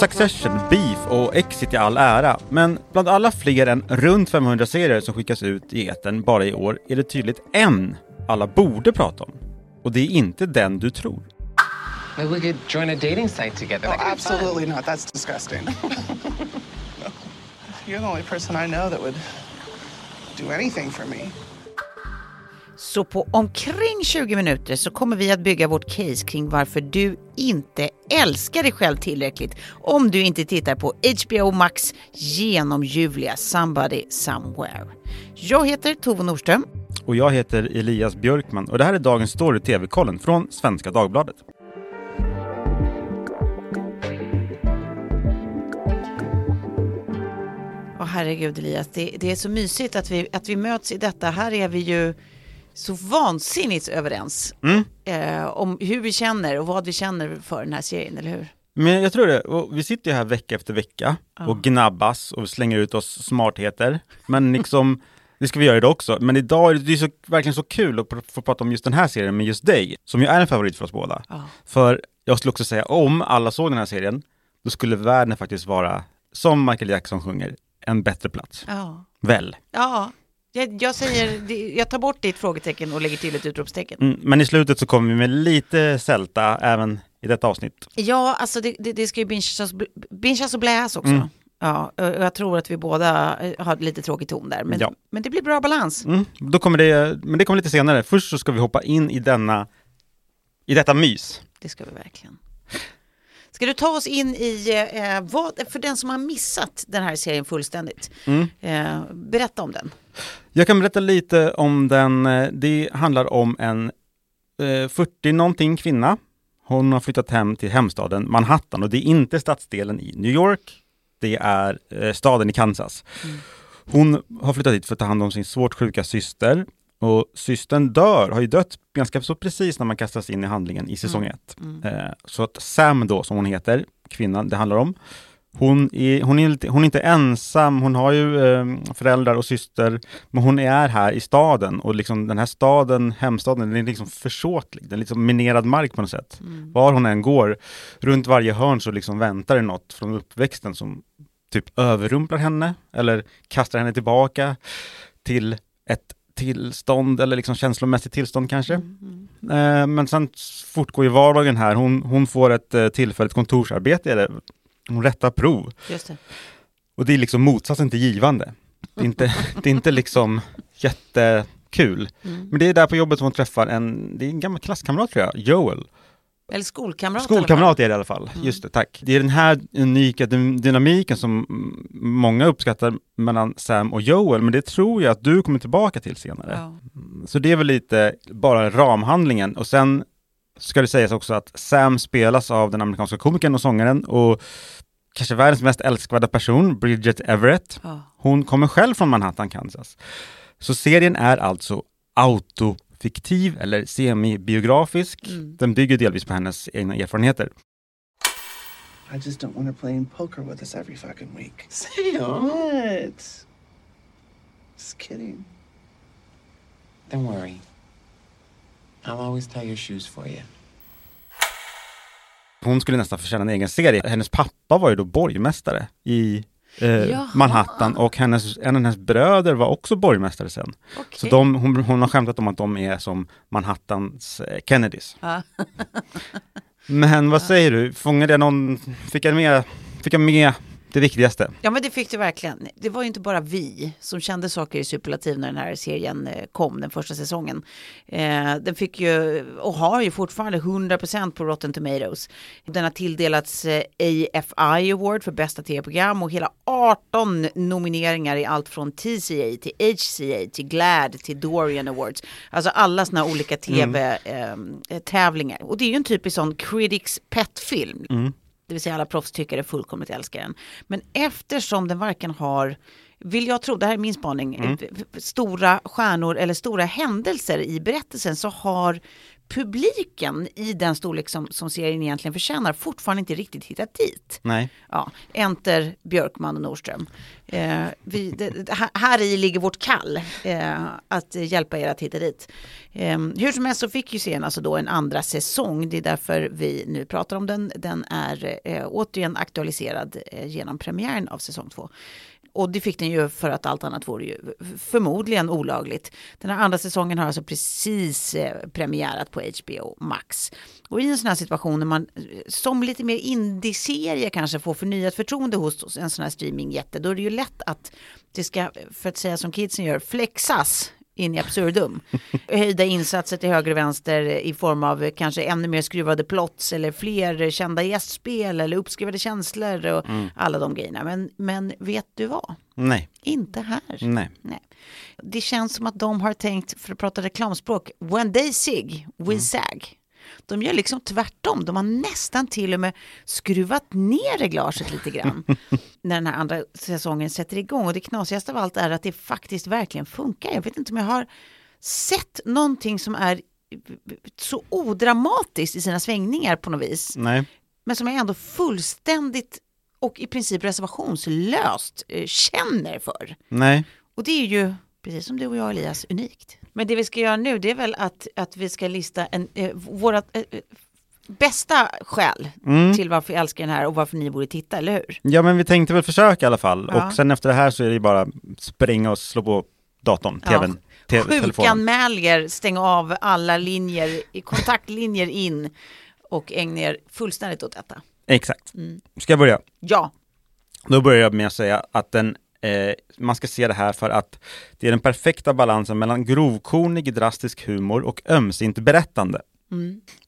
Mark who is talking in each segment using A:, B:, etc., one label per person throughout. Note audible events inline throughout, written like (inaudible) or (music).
A: Succession, Beef och Exit i all ära, men bland alla fler än runt 500 serier som skickas ut i etern bara i år är det tydligt en alla borde prata om. Och det är inte den du tror.
B: Maybe we could join a dating site together.
C: Oh, absolutely not. That's disgusting. (laughs) You're the only person I know that would do anything for me.
D: Så på omkring 20 minuter så kommer vi att bygga vårt case kring varför du inte älskar dig själv tillräckligt om du inte tittar på HBO Max genomljuvliga Somebody Somewhere. Jag heter Tove Norström.
A: Och jag heter Elias Björkman och det här är dagens story TV-kollen från Svenska Dagbladet.
D: Åh herregud Elias, det, det är så mysigt att vi, att vi möts i detta. Här är vi ju så vansinnigt överens eh, om hur vi känner och vad vi känner för den här serien, eller hur?
A: Men jag tror det, och vi sitter ju här vecka efter vecka och gnabbas och slänger ut oss smartheter. Men liksom, (laughs) det ska vi göra idag också. Men idag är det, det är så, verkligen så kul att få prata om just den här serien med just dig, som ju är en favorit för oss båda.
D: Ja.
A: För jag skulle också säga, om alla såg den här serien, då skulle världen faktiskt vara, som Michael Jackson sjunger, en bättre plats.
D: Ja.
A: Väl?
D: Ja, jag, jag säger, jag tar bort ditt frågetecken och lägger till ett utropstecken.
A: Mm, men i slutet så kommer vi med lite sälta även i detta avsnitt.
D: Ja, alltså det, det, det ska ju binchas, binchas och bläs också.
A: Mm.
D: Ja, och jag tror att vi båda eh, har lite tråkig ton där, men,
A: Ja.
D: men det blir bra balans.
A: Mm, då kommer det, men det kommer lite senare. Först så ska vi hoppa in i denna, i detta mys.
D: Det ska vi verkligen. Ska du ta oss in i, eh, vad, för den som har missat den här serien fullständigt,
A: Mm.
D: eh, berätta om den.
A: Jag kan berätta lite om den. eh, Det handlar om en eh, 40-någonting kvinna. Hon har flyttat hem till hemstaden Manhattan och det är inte stadsdelen i New York. Det är eh, staden i Kansas. Hon har flyttat dit för att ta hand om sin svårt sjuka syster. Och systern dör, har ju dött ganska så precis när man kastas in i handlingen i säsong ett. Eh, så att Sam då, som hon heter, kvinnan det handlar om, hon är, hon, är lite, hon är inte ensam, hon har ju eh, föräldrar och syster, men hon är här i staden och liksom den här staden, hemstaden, den är liksom försåtlig, den är liksom minerad mark på något sätt. Var hon än går, runt varje hörn så liksom väntar det något från uppväxten som typ överrumplar henne eller kastar henne tillbaka till ett tillstånd eller liksom känslomässigt tillstånd kanske. Eh, men sen fortgår ju vardagen här. Hon, hon får ett eh, tillfälligt kontorsarbete, eller hon rättar prov.
D: Det.
A: Och det är liksom motsatsen till givande. Det är inte, (laughs) det är inte liksom jättekul. Men det är där på jobbet som hon träffar en, det är en gammal klasskamrat tror jag, Joel.
D: Eller skolkamrat.
A: Skolkamrat är det i alla fall, just det, tack. Det är den här unika dy- dynamiken som mm, många uppskattar mellan Sam och Joel, men det tror jag att du kommer tillbaka till senare.
D: Ja.
A: Så det är väl lite bara ramhandlingen och sen ska det sägas också att Sam spelas av den amerikanska komikern och sångaren och kanske världens mest älskvärda person, Bridget Everett.
D: Ja.
A: Hon kommer själv från Manhattan, Kansas. Så serien är alltså autofiktiv eller semibiografisk. Den bygger delvis på hennes egna erfarenheter.
C: I just don't want her playing poker with us every fucking week. (laughs)
B: Sam,
C: What? Just kidding.
B: don't worry. I'll always tie your shoes for you.
A: Hon skulle nästan förtjäna en egen serie. Hennes pappa var ju då borgmästare i eh. Manhattan och hennes, en av hennes bröder var också borgmästare sen. Så
D: Okej.
A: de, hon, hon har skämtat om att de är som Manhattans eh, Kennedys. Men vad säger du, fångade jag någon, fick jag med, fick jag med det viktigaste?
D: Ja men det fick du verkligen. Det var ju inte bara vi som kände saker i superlativ när den här serien eh, kom, den första säsongen. Eh, den fick ju, och har ju fortfarande 100% på Rotten Tomatoes. Den har tilldelats eh, AFI Award för bästa tv-program och hela 18 nomineringar i allt från TCA till HCA till GLAD till Dorian Awards. Alltså alla såna olika tv-tävlingar. och det är ju en typisk sån critics pet-film. Det vill säga alla proffstyckare fullkomligt älskar den. Men eftersom den varken har vill jag tro, det här är min spaning, eh, stora stjärnor eller stora händelser i berättelsen så har publiken i den storlek som, som serien egentligen förtjänar fortfarande inte riktigt hittat dit.
A: Nej.
D: Ja, enter Björkman och Nordström. Eh, vi, det, här- här i ligger vårt kall eh, att hjälpa er att hitta dit. Eh, hur som helst så fick ju serien alltså då en andra säsong. Det är därför vi nu pratar om den. Den är eh, återigen aktualiserad eh, genom premiären av säsong två. Och det fick den ju för att allt annat vore ju förmodligen olagligt. Den här andra säsongen har alltså precis eh, premiärat på HBO Max. Och i en sån här situation när man eh, som lite mer indie-serie kanske får förnyat förtroende hos en sån här streamingjätte, då är det ju lätt att det ska, för att säga som kidsen gör, flexas in i absurdum. (laughs) Höjda insatser till höger och vänster i form av kanske ännu mer skruvade plots eller fler kända gästspel eller uppskruvade känslor och alla de grejerna. Men, men vet du vad?
A: Nej.
D: Inte här.
A: Nej.
D: Nej. Det känns som att de har tänkt, för att prata reklamspråk, when they sig, we sag. De gör liksom tvärtom. De har nästan till och med skruvat ner reglaget lite grann (laughs) när den här andra säsongen sätter igång. Och det knasigaste av allt är att det faktiskt verkligen funkar. Jag vet inte om jag har sett någonting som är så odramatiskt i sina svängningar på något vis.
A: Nej.
D: Men som jag ändå fullständigt och i princip reservationslöst eh, känner för.
A: Nej.
D: Och det är ju, precis som du och jag Elias, unikt. Men det vi ska göra nu det är väl att, att vi ska lista en, eh, våra eh, eh, bästa skäl
A: Mm.
D: till varför jag älskar den här och varför ni borde titta, eller hur?
A: Ja, men vi tänkte väl försöka i alla fall.
D: Ja.
A: Och sen efter det här så är det bara springa och slå på datorn, tvn, TV, telefonen.
D: Sjukanmäljer, stäng av alla linjer, i kontaktlinjer in och ägna er fullständigt åt detta.
A: Exakt.
D: Mm.
A: Ska jag börja?
D: Ja,
A: Då börjar jag med att säga att den, eh, man ska se det här för att det är den perfekta balansen mellan grovkornig, drastisk humor och ömsint berättande.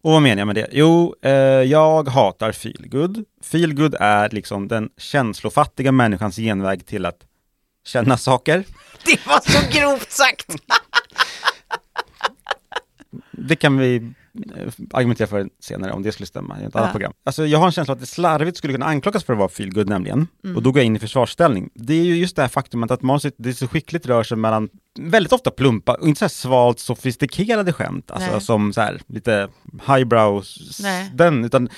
A: Och vad menar jag med det? Jo, eh, jag hatar feelgood. Feelgood är liksom den känslofattiga människans genväg till att känna saker. (laughs)
D: det var så grovt sagt. (laughs)
A: Det kan vi eh, argumentera för senare om det skulle stämma i ett annat
D: Ja.
A: program. Alltså jag har en känsla att det slarvigt skulle kunna anklagas för att vara feelgood nämligen.
D: Mm.
A: Och då går jag in i försvarsställning. Det är ju just det här faktumet att manuset, det så skickligt rör sig mellan väldigt ofta plumpa och inte så här svalt sofistikerade skämt, alltså
D: Nej.
A: som så här lite highbrow, den, utan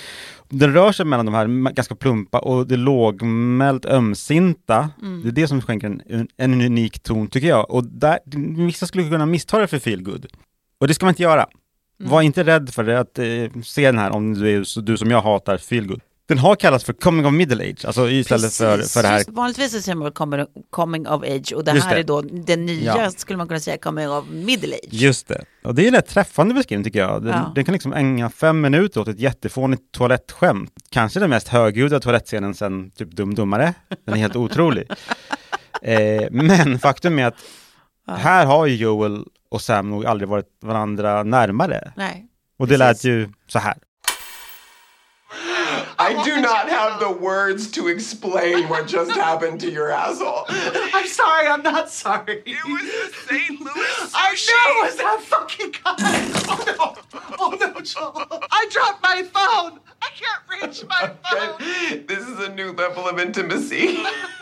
A: den rör sig mellan de här ganska plumpa och det lågmält ömsinta.
D: Mm.
A: Det är det som skänker en, en unik ton tycker jag. Och där, vissa skulle kunna missta det för feelgood. Och det ska man inte göra.
D: Mm.
A: Var inte rädd för det, att eh, se den här om du, är, du som jag hatar feelgood. Den har kallats för coming of middle age, alltså istället för,
D: Precis.
A: för det här.
D: Just Vanligtvis så säger man coming, coming of age och det
A: Just
D: här
A: det.
D: är då den nya,
A: Ja.
D: skulle man kunna säga, coming of middle age.
A: Just det. Och det är en rätt träffande beskrivning tycker jag. Den,
D: Ja.
A: den kan liksom ägna fem minuter åt ett jättefånigt toalettskämt. Kanske den mest högljudda toalettscenen sen typ Dum Dummare. Den är helt otrolig. (laughs) Eh, men faktum är att här har ju Joel och Sam nog aldrig varit varandra närmare.
D: Nej.
A: Och det
D: Precis.
A: lät ju så här.
E: I do not have the words to explain what just happened to your asshole.
C: I'm sorry, I'm not sorry.
E: It was the St. Louis
C: I know it was that fucking guy. Oh no. Oh no, Joel. I dropped my phone. I can't reach my phone.
E: This is a new level of intimacy. (laughs)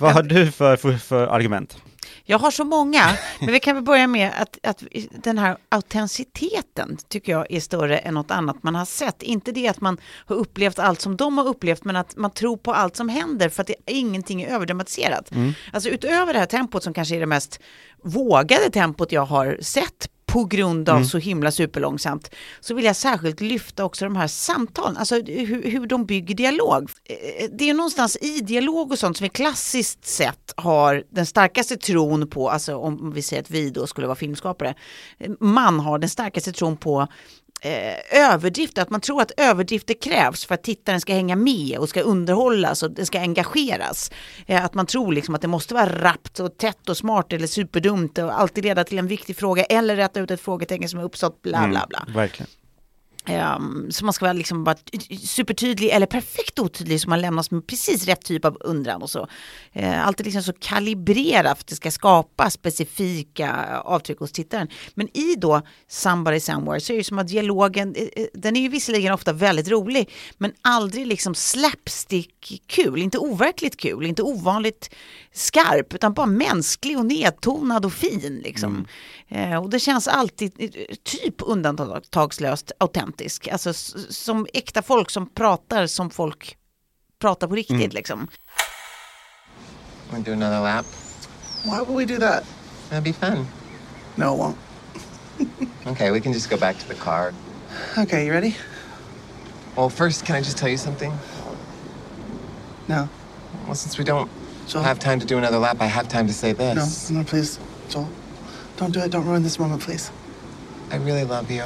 A: Vad har du för, för, för argument?
D: Jag har så många, men vi kan väl börja med att, att den här autenticiteten tycker jag är större än något annat man har sett. Inte det att man har upplevt allt som de har upplevt, men att man tror på allt som händer för att det, ingenting är överdramatiserat. Alltså utöver det här tempot som kanske är det mest vågade tempot jag har sett på grund av så himla superlångsamt, så vill jag särskilt lyfta också de här samtalen, alltså hur, hur de bygger dialog. Eh, Det är någonstans i dialog och sånt som vi klassiskt sett har den starkaste tron på, alltså om vi säger att vi då skulle vara filmskapare, eh, man har den starkaste tron på eh, överdrifter, att man tror att överdrifter krävs för att tittaren ska hänga med och ska underhållas och det ska engageras. Eh, att man tror liksom att det måste vara rappt och tätt och smart eller superdumt och alltid leda till en viktig fråga eller rätta ut ett frågetecken som är uppstått, bla bla bla.
A: Mm, verkligen.
D: Um, så man ska vara liksom bara supertydlig eller perfekt otydlig så man lämnas med precis rätt typ av undran och så. Uh, alltid liksom så kalibrerat för att det ska skapa specifika avtryck hos tittaren. Men i då Somebody Somewhere så är det som att dialogen, eh, eh, den är ju visserligen ofta väldigt rolig men aldrig liksom slapstick kul, inte overkligt kul, inte ovanligt skarp utan bara mänsklig och nedtonad och fin liksom. Eh, och det känns alltid eh, typ undantagslöst autentisk. Alltså som äkta folk som pratar som folk pratar på riktigt liksom.
E: Want to do another lap?
C: Why would we do that?
E: That'd be fun.
C: No, it won't. (laughs)
E: Okay, we can just go back to the car.
C: Okay, you ready?
E: Well, first, can I just tell you something?
C: No.
E: Well, since we don't
C: Joel.
E: have time to do another lap, I have time to say
C: No,
E: this.
C: no, please. Joel. Don't do it. Don't ruin this moment, please.
E: I really love you.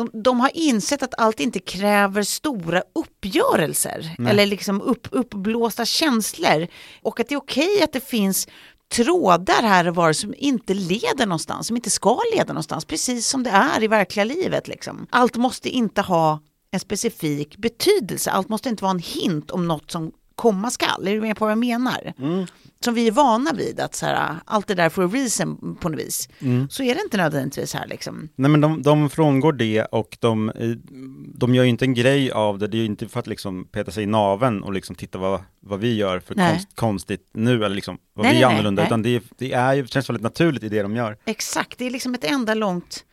D: De, de har insett att allt inte kräver stora uppgörelser eller liksom upp, uppblåsta känslor. Och att det är okej att det finns trådar här och var som inte leder någonstans, som inte ska leda någonstans, precis som det är i verkliga livet. Liksom. Allt måste inte ha en specifik betydelse, allt måste inte vara en hint om något som komma skall. Är du med på vad jag menar? Som vi är vana vid, att så här, allt det där for a reason på något vis. Så är det inte nödvändigtvis här liksom.
A: Nej men de, de frångår det och de, eh, de gör ju inte en grej av det, det är ju inte för att liksom peta sig i naven och liksom titta vad, vad vi gör för konst, konstigt nu eller liksom vad
D: Nej,
A: vi är
D: nej,
A: annorlunda,
D: nej.
A: utan det, det är ju, känns väldigt naturligt i det de gör.
D: Exakt, det är liksom ett enda långt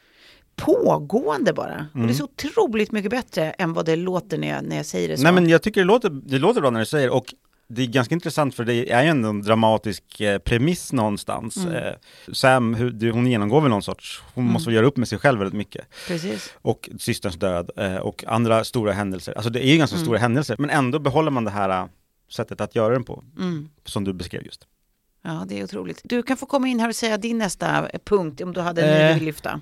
D: pågående bara. Och det är så otroligt mycket bättre än vad det låter när jag, när jag säger det så.
A: Nej men jag tycker det låter, det låter bra när du säger och det är ganska intressant för det är ju ändå en dramatisk eh, premiss någonstans.
D: Mm.
A: Eh, Sam, hur, det- hon genomgår väl någon sorts, hon måste väl göra upp med sig själv väldigt mycket.
D: Precis.
A: Och systerns död eh, och andra stora händelser. Alltså det är ju ganska
D: Mm.
A: stora händelser, men ändå behåller man det här sättet att göra den på,
D: Mm.
A: som du beskrev just.
D: Ja, det är otroligt. Du kan få komma in här och säga din nästa punkt om du hade en ny lyfta.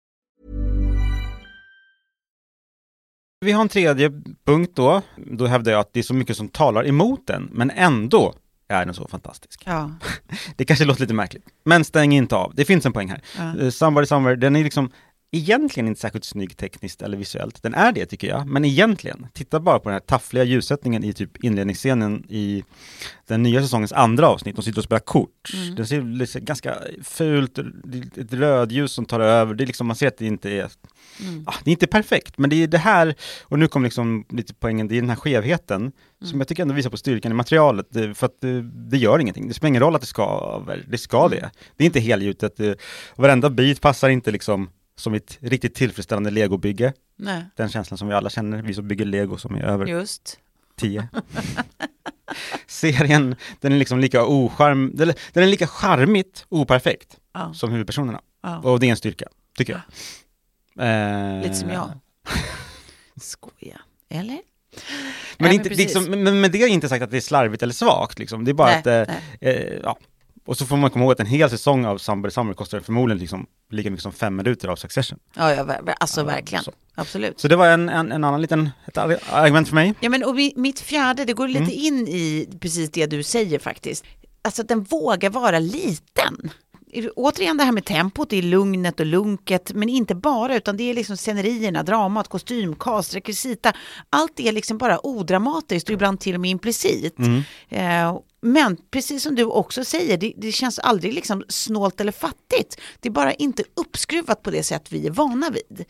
A: Vi har en tredje punkt då, då hävdar jag att det är så mycket som talar emot den, men ändå är den så fantastisk.
D: Ja. (laughs)
A: Det kanske låter lite märkligt, men stäng inte av. Det finns en poäng här.
D: Ja.
A: Somebody Somewhere, den är liksom egentligen inte särskilt snygg tekniskt eller visuellt. Den är det tycker jag, men egentligen, titta bara på den här taffliga ljussättningen i typ inledningsscenen i den nya säsongens andra avsnitt. De sitter och spelar kort. Den ser lite ganska fult, det ett rödljus som tar över. Det är liksom, man ser att det inte är Ah, det är inte perfekt, men det är det här, och nu kommer liksom lite poängen, det är den här skevheten som jag tycker ändå visar på styrkan i materialet, det, för att det, det gör ingenting. Det spelar ingen roll att det skaver, det ska det. Det är inte helgjutet, det, varenda bit passar inte liksom som ett riktigt tillfredsställande legobygge.
D: Nej,
A: Den känslan som vi alla känner, vi som bygger lego som är över
D: just.
A: 10. (laughs) Serien, den är liksom lika ocharm, den är lika charmigt operfekt
D: Ja.
A: som huvudpersonerna.
D: Ja.
A: Och det är en styrka, tycker jag. Eh,
D: Lite som jag. (laughs) Skoja. Eller?
A: Men,
D: Nej,
A: inte,
D: precis.
A: liksom, men med det är inte sagt att det är slarvigt eller svagt liksom. Det är bara
D: Nej,
A: att, eh, eh, ja. Och så får man komma ihåg att en hel säsong av Somebody Summer kostar förmodligen liksom lika mycket som fem minuter av Succession.
D: Ja, ja, alltså verkligen.
A: så.
D: Absolut.
A: Så det var en, en, en annan liten, ett ar- argument för mig.
D: Ja, men och mi- mitt fjärde, det går lite
A: Mm.
D: in i precis det du säger faktiskt. Alltså att den vågar vara liten. Återigen det här med tempot, det är lugnet och lunket, men inte bara, utan det är liksom scenerierna, dramat, kostym, cast, rekvisita. Allt är liksom bara odramatiskt och ibland till och med implicit. Eh, men precis som du också säger, det, det känns aldrig liksom snålt eller fattigt. Det är bara inte uppskruvat på det sätt vi är vana vid.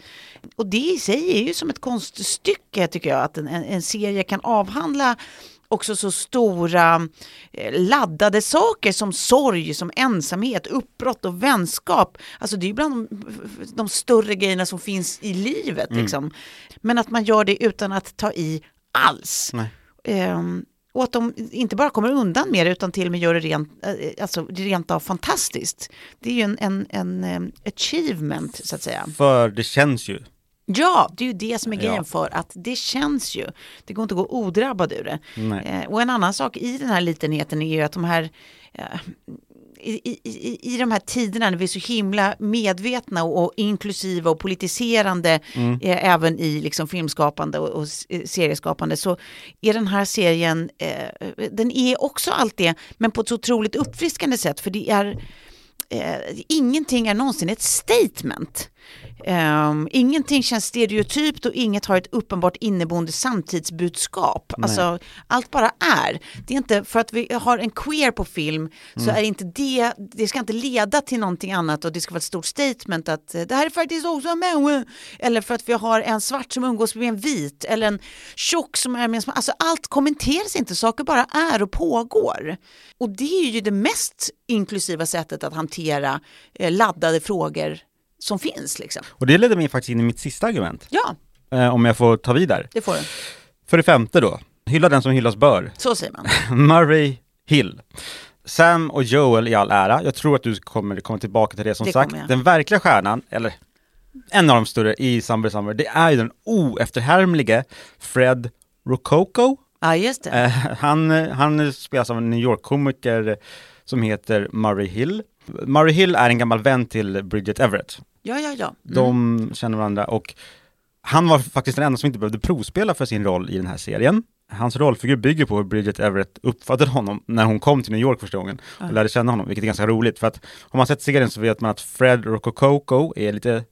D: Och det i sig är ju som ett konststycke tycker jag, att en, en, en serie kan avhandla också så stora eh, laddade saker som sorg, som ensamhet, uppbrott och vänskap. Alltså det är ju bland de, de större grejerna som finns i livet. Liksom. Men att man gör det utan att ta i alls. Ehm, och att de inte bara kommer undan med det utan till och med gör det rent, eh, alltså, rent av fantastiskt. Det är ju en, en, en em, achievement så att säga.
A: För det känns ju.
D: Ja, det är ju det som är grejen
A: Ja.
D: för att det känns ju. Det går inte att gå odrabbad ur det. Eh, och en annan sak i den här litenheten är ju att de här eh, i, i, i, de här tiderna när vi är så himla medvetna och, och inklusiva och politiserande eh, även i liksom filmskapande och, och eh, serieskapande så är den här serien, eh, den är också allt det men på ett så otroligt uppfriskande sätt för det är eh, ingenting är någonsin ett statement. Ehm, ingenting känns stereotypt och inget har ett uppenbart inneboende samtidsbudskap. Alltså, allt bara är. Det är inte för att vi har en queer på film så är inte det, det ska inte leda till någonting annat och det ska vara ett stort statement att eh, det här är faktiskt också en människa. Eller för att vi har en svart som umgås med en vit eller en tjock som är med en. Alltså allt kommenteras inte, saker bara är och pågår. Och det är ju det mest inklusiva sättet att hantera eh, laddade frågor som finns liksom.
A: Och det leder mig faktiskt in i mitt sista argument.
D: Ja,
A: Eh, om jag får ta vid där.
D: det får du.
A: För det femte då, hylla den som hyllas bör.
D: Så säger man. (laughs)
A: Murray Hill. Sam och Joel i all ära, jag tror att du kommer komma tillbaka till det som
D: Det
A: sagt. Den verkliga stjärnan, eller en av de större i Summer Summer, det är ju den oefterhärmlige Fred Rococo.
D: Ja, just det.
A: Eh, han, han spelas av en New York-komiker som heter Murray Hill. Murray Hill är en gammal vän till Bridget Everett.
D: Ja, ja, ja. Mm.
A: De känner varandra och han var faktiskt den enda som inte behövde provspela för sin roll i den här serien. Hans rollfigur bygger på hur Bridget Everett uppfattade honom när hon kom till New York första gången och lärde känna honom, vilket är ganska roligt för att om man sett serien så vet man att Fred Rococo är lite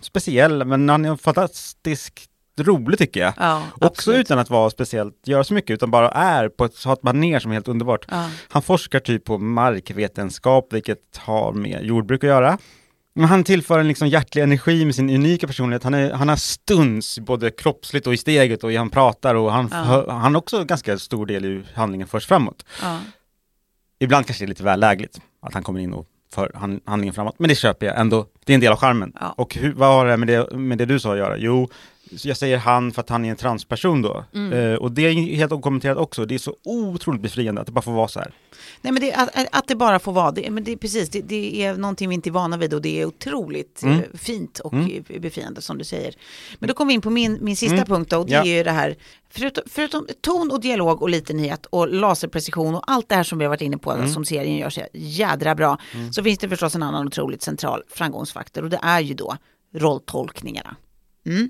A: speciell, men han är fantastiskt rolig tycker jag.
D: Ja,
A: Också utan att vara speciellt, göra så mycket, utan bara är på ett, ett manér som är helt underbart.
D: Ja.
A: Han forskar typ på markvetenskap, vilket har med jordbruk att göra. Men han tillför en liksom hjärtlig energi med sin unika personlighet. Han, är, han har stuns, både kroppsligt och i steget och han pratar och han,
D: Ja.
A: han har också ganska stor del i hur handlingen förs framåt.
D: Ja.
A: Ibland kanske det är lite väl lägligt att han kommer in och för han, handlingen framåt, men det köper jag ändå. Det är en del av charmen.
D: Ja.
A: Och hur, vad har det med det, med det du sa att göra? Jo, jag säger han för att han är en transperson då.
D: Mm.
A: Eh, och det är helt okommenterat också. Det är så otroligt befriande att det bara får vara så här.
D: Nej, men det, att, att det bara får vara, det, men det, är precis, det, det är någonting vi inte är vana vid och det är otroligt
A: Mm.
D: eh, fint och eh, befriande som du säger. Men då kommer vi in på min, min sista
A: Mm.
D: punkt då, och det
A: Ja.
D: är ju det här, förutom, förutom ton och dialog och litenhet och laserprecision och allt det här som vi har varit inne på,
A: Mm.
D: som serien gör så jädra bra, så finns det förstås en annan otroligt central framgångsfaktor och det är ju då rolltolkningarna. Mm.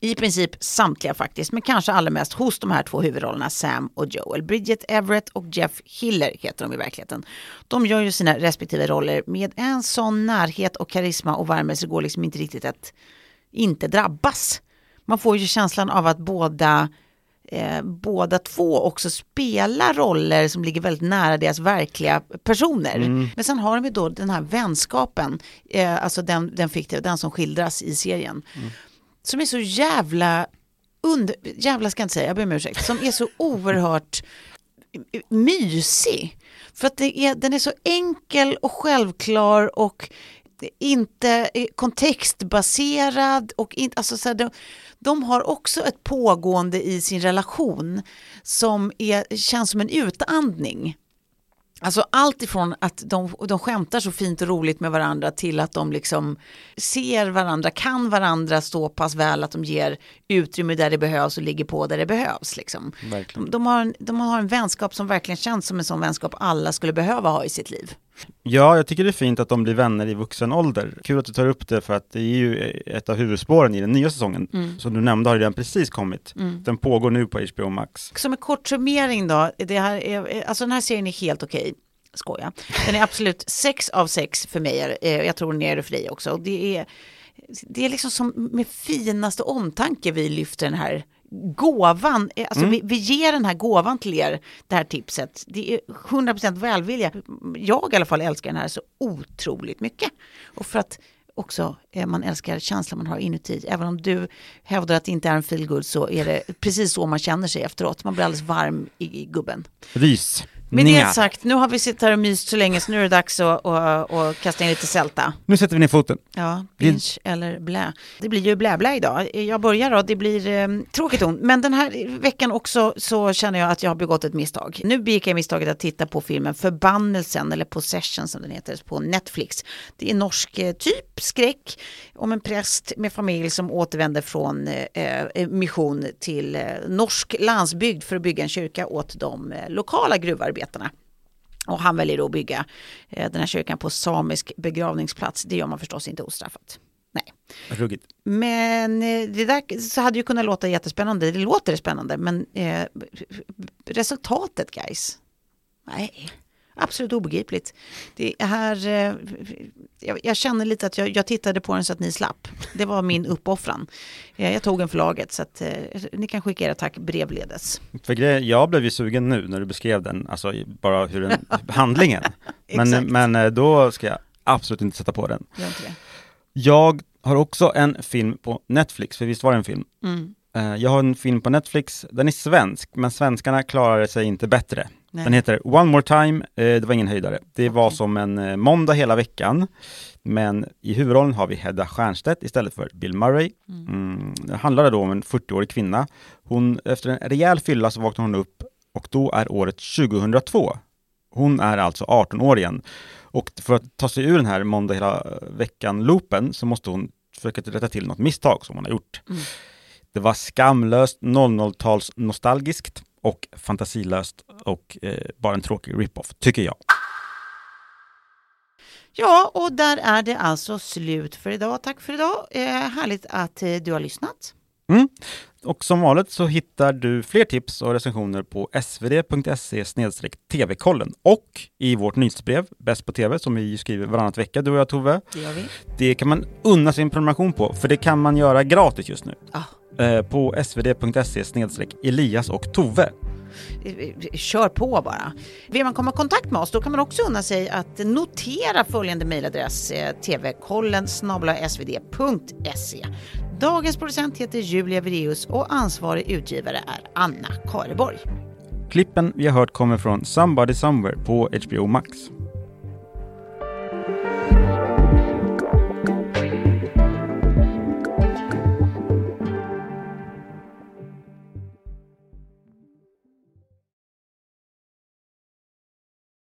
D: I princip samtliga faktiskt, men kanske allra mest hos de här två huvudrollerna Sam och Joel. Bridget Everett och Jeff Hiller heter de i verkligheten. De gör ju sina respektive roller med en sån närhet och karisma och värme så det går liksom inte riktigt att inte drabbas. Man får ju känslan av att båda eh, båda två också spelar roller som ligger väldigt nära deras verkliga personer. Men sen har de ju då den här vänskapen, eh, alltså den, den fiktiva, den som skildras i serien som är så jävla under, jävla ska jag inte säga, jag ber om ursäkt, som är så oerhört mysig. För att det är, den är så enkel och självklar och inte eh, kontextbaserad och inte, alltså så här, de, de har också ett pågående i sin relation som är, känns som en utandning. Alltså allt ifrån att de, de skämtar så fint och roligt med varandra till att de liksom ser varandra, kan varandra så pass väl att de ger utrymme där det behövs och ligger på där det behövs. Liksom. De, de, har en, de har en vänskap som verkligen känns som en sån vänskap alla skulle behöva ha i sitt liv.
A: Ja, jag tycker det är fint att de blir vänner i vuxen ålder. Kul att du tar upp det för att det är ju ett av huvudspåren i den nya säsongen. Som du nämnde har redan precis kommit. Den pågår nu på HBO Max.
D: Som en kort summering då, det här är, alltså den här serien är helt okej. Skoja. Den är absolut sex av sex för mig, eh, jag tror den är det för dig också. Det är, det är liksom som med finaste omtanke vi lyfter den här gåvan, Eh, alltså vi, vi ger den här gåvan till er, det här tipset. Det är 100% välvilja. Jag i alla fall älskar den här så otroligt mycket. Och för att också eh, man älskar känslan man har inuti. Även om du hävdar att det inte är en feelgood så är det precis så man känner sig efteråt. Man blir alldeles varm i, i gubben.
A: Rys.
D: Med det sagt, nu har vi suttit här och myst så länge så nu är det dags att, att, att kasta in lite sälta.
A: Nu sätter vi ner foten.
D: Ja,
A: Det-
D: binge eller blä. Det blir ju blä blä idag. Jag börjar då, det blir eh, tråkigt ont. Men den här veckan också så känner jag att jag har begått ett misstag. Nu begick jag misstaget att titta på filmen Förbannelsen eller Possession som den heter på Netflix. Det är norsk eh, typ skräck om en präst med familj som återvänder från eh, eh, mission till eh, norsk landsbygd för att bygga en kyrka åt de eh, lokala gruvarbetarna. Och han väljer då att bygga eh, den här kyrkan på samisk begravningsplats. Det gör man förstås inte ostraffat. Nej.
A: Ruggigt.
D: Men eh, det där så hade ju kunnat låta jättespännande. Det låter spännande, men eh, resultatet guys. Nej, absolut obegripligt. Det här, eh, jag, jag känner lite att jag, jag tittade på den så att ni slapp. Det var min uppoffran. Eh, jag tog en för laget så att eh, ni kan skicka era tack brevledes.
A: För grej, jag blev ju sugen nu när du beskrev den, alltså bara hur den, (laughs) handlingen. Men, men då ska jag absolut inte sätta på den.
D: Det?
A: Jag har också en film på Netflix, för visst var det en film?
D: Mm.
A: Jag har en film på Netflix, den är svensk, men svenskarna klarar sig inte bättre.
D: Nej.
A: Den heter One More Time, eh, det var ingen höjdare. Det var som en eh, måndag hela veckan, men i huvudrollen har vi Hedda Stiernstedt istället för Bill Murray. Mm. Det handlar då om en 40-årig kvinna. Hon, efter en rejäl fylla så vaknar hon upp och då är året 2002. Hon är alltså 18 år igen. Och för att ta sig ur den här måndag hela veckan-loopen så måste hon försöka rätta till något misstag som hon har gjort. Det var skamlöst 00-tals nostalgiskt och fantasilöst och eh, bara en tråkig rip-off, tycker jag.
D: Ja, och där är det alltså slut för idag. Tack för idag. Eh, härligt att eh, du har lyssnat.
A: Mm. Och som vanligt så hittar du fler tips och recensioner på svd.se tv-kollen och i vårt nyhetsbrev Bäst på TV som vi skriver varannat vecka, du och jag Tove.
D: Det gör vi.
A: Det kan man unna sig en prenumeration på, för det kan man göra gratis just nu.
D: Ah.
A: Eh, på svd.se Elias och Tove.
D: Kör på bara. Vill man komma i kontakt med oss då kan man också unna sig att notera följande mejladress eh, tvkollen svd.se. Dagens producent heter Julia Vireus och ansvarig utgivare är Anna Kareborg.
A: Klippen vi har hört kommer från Somebody Somewhere på HBO Max.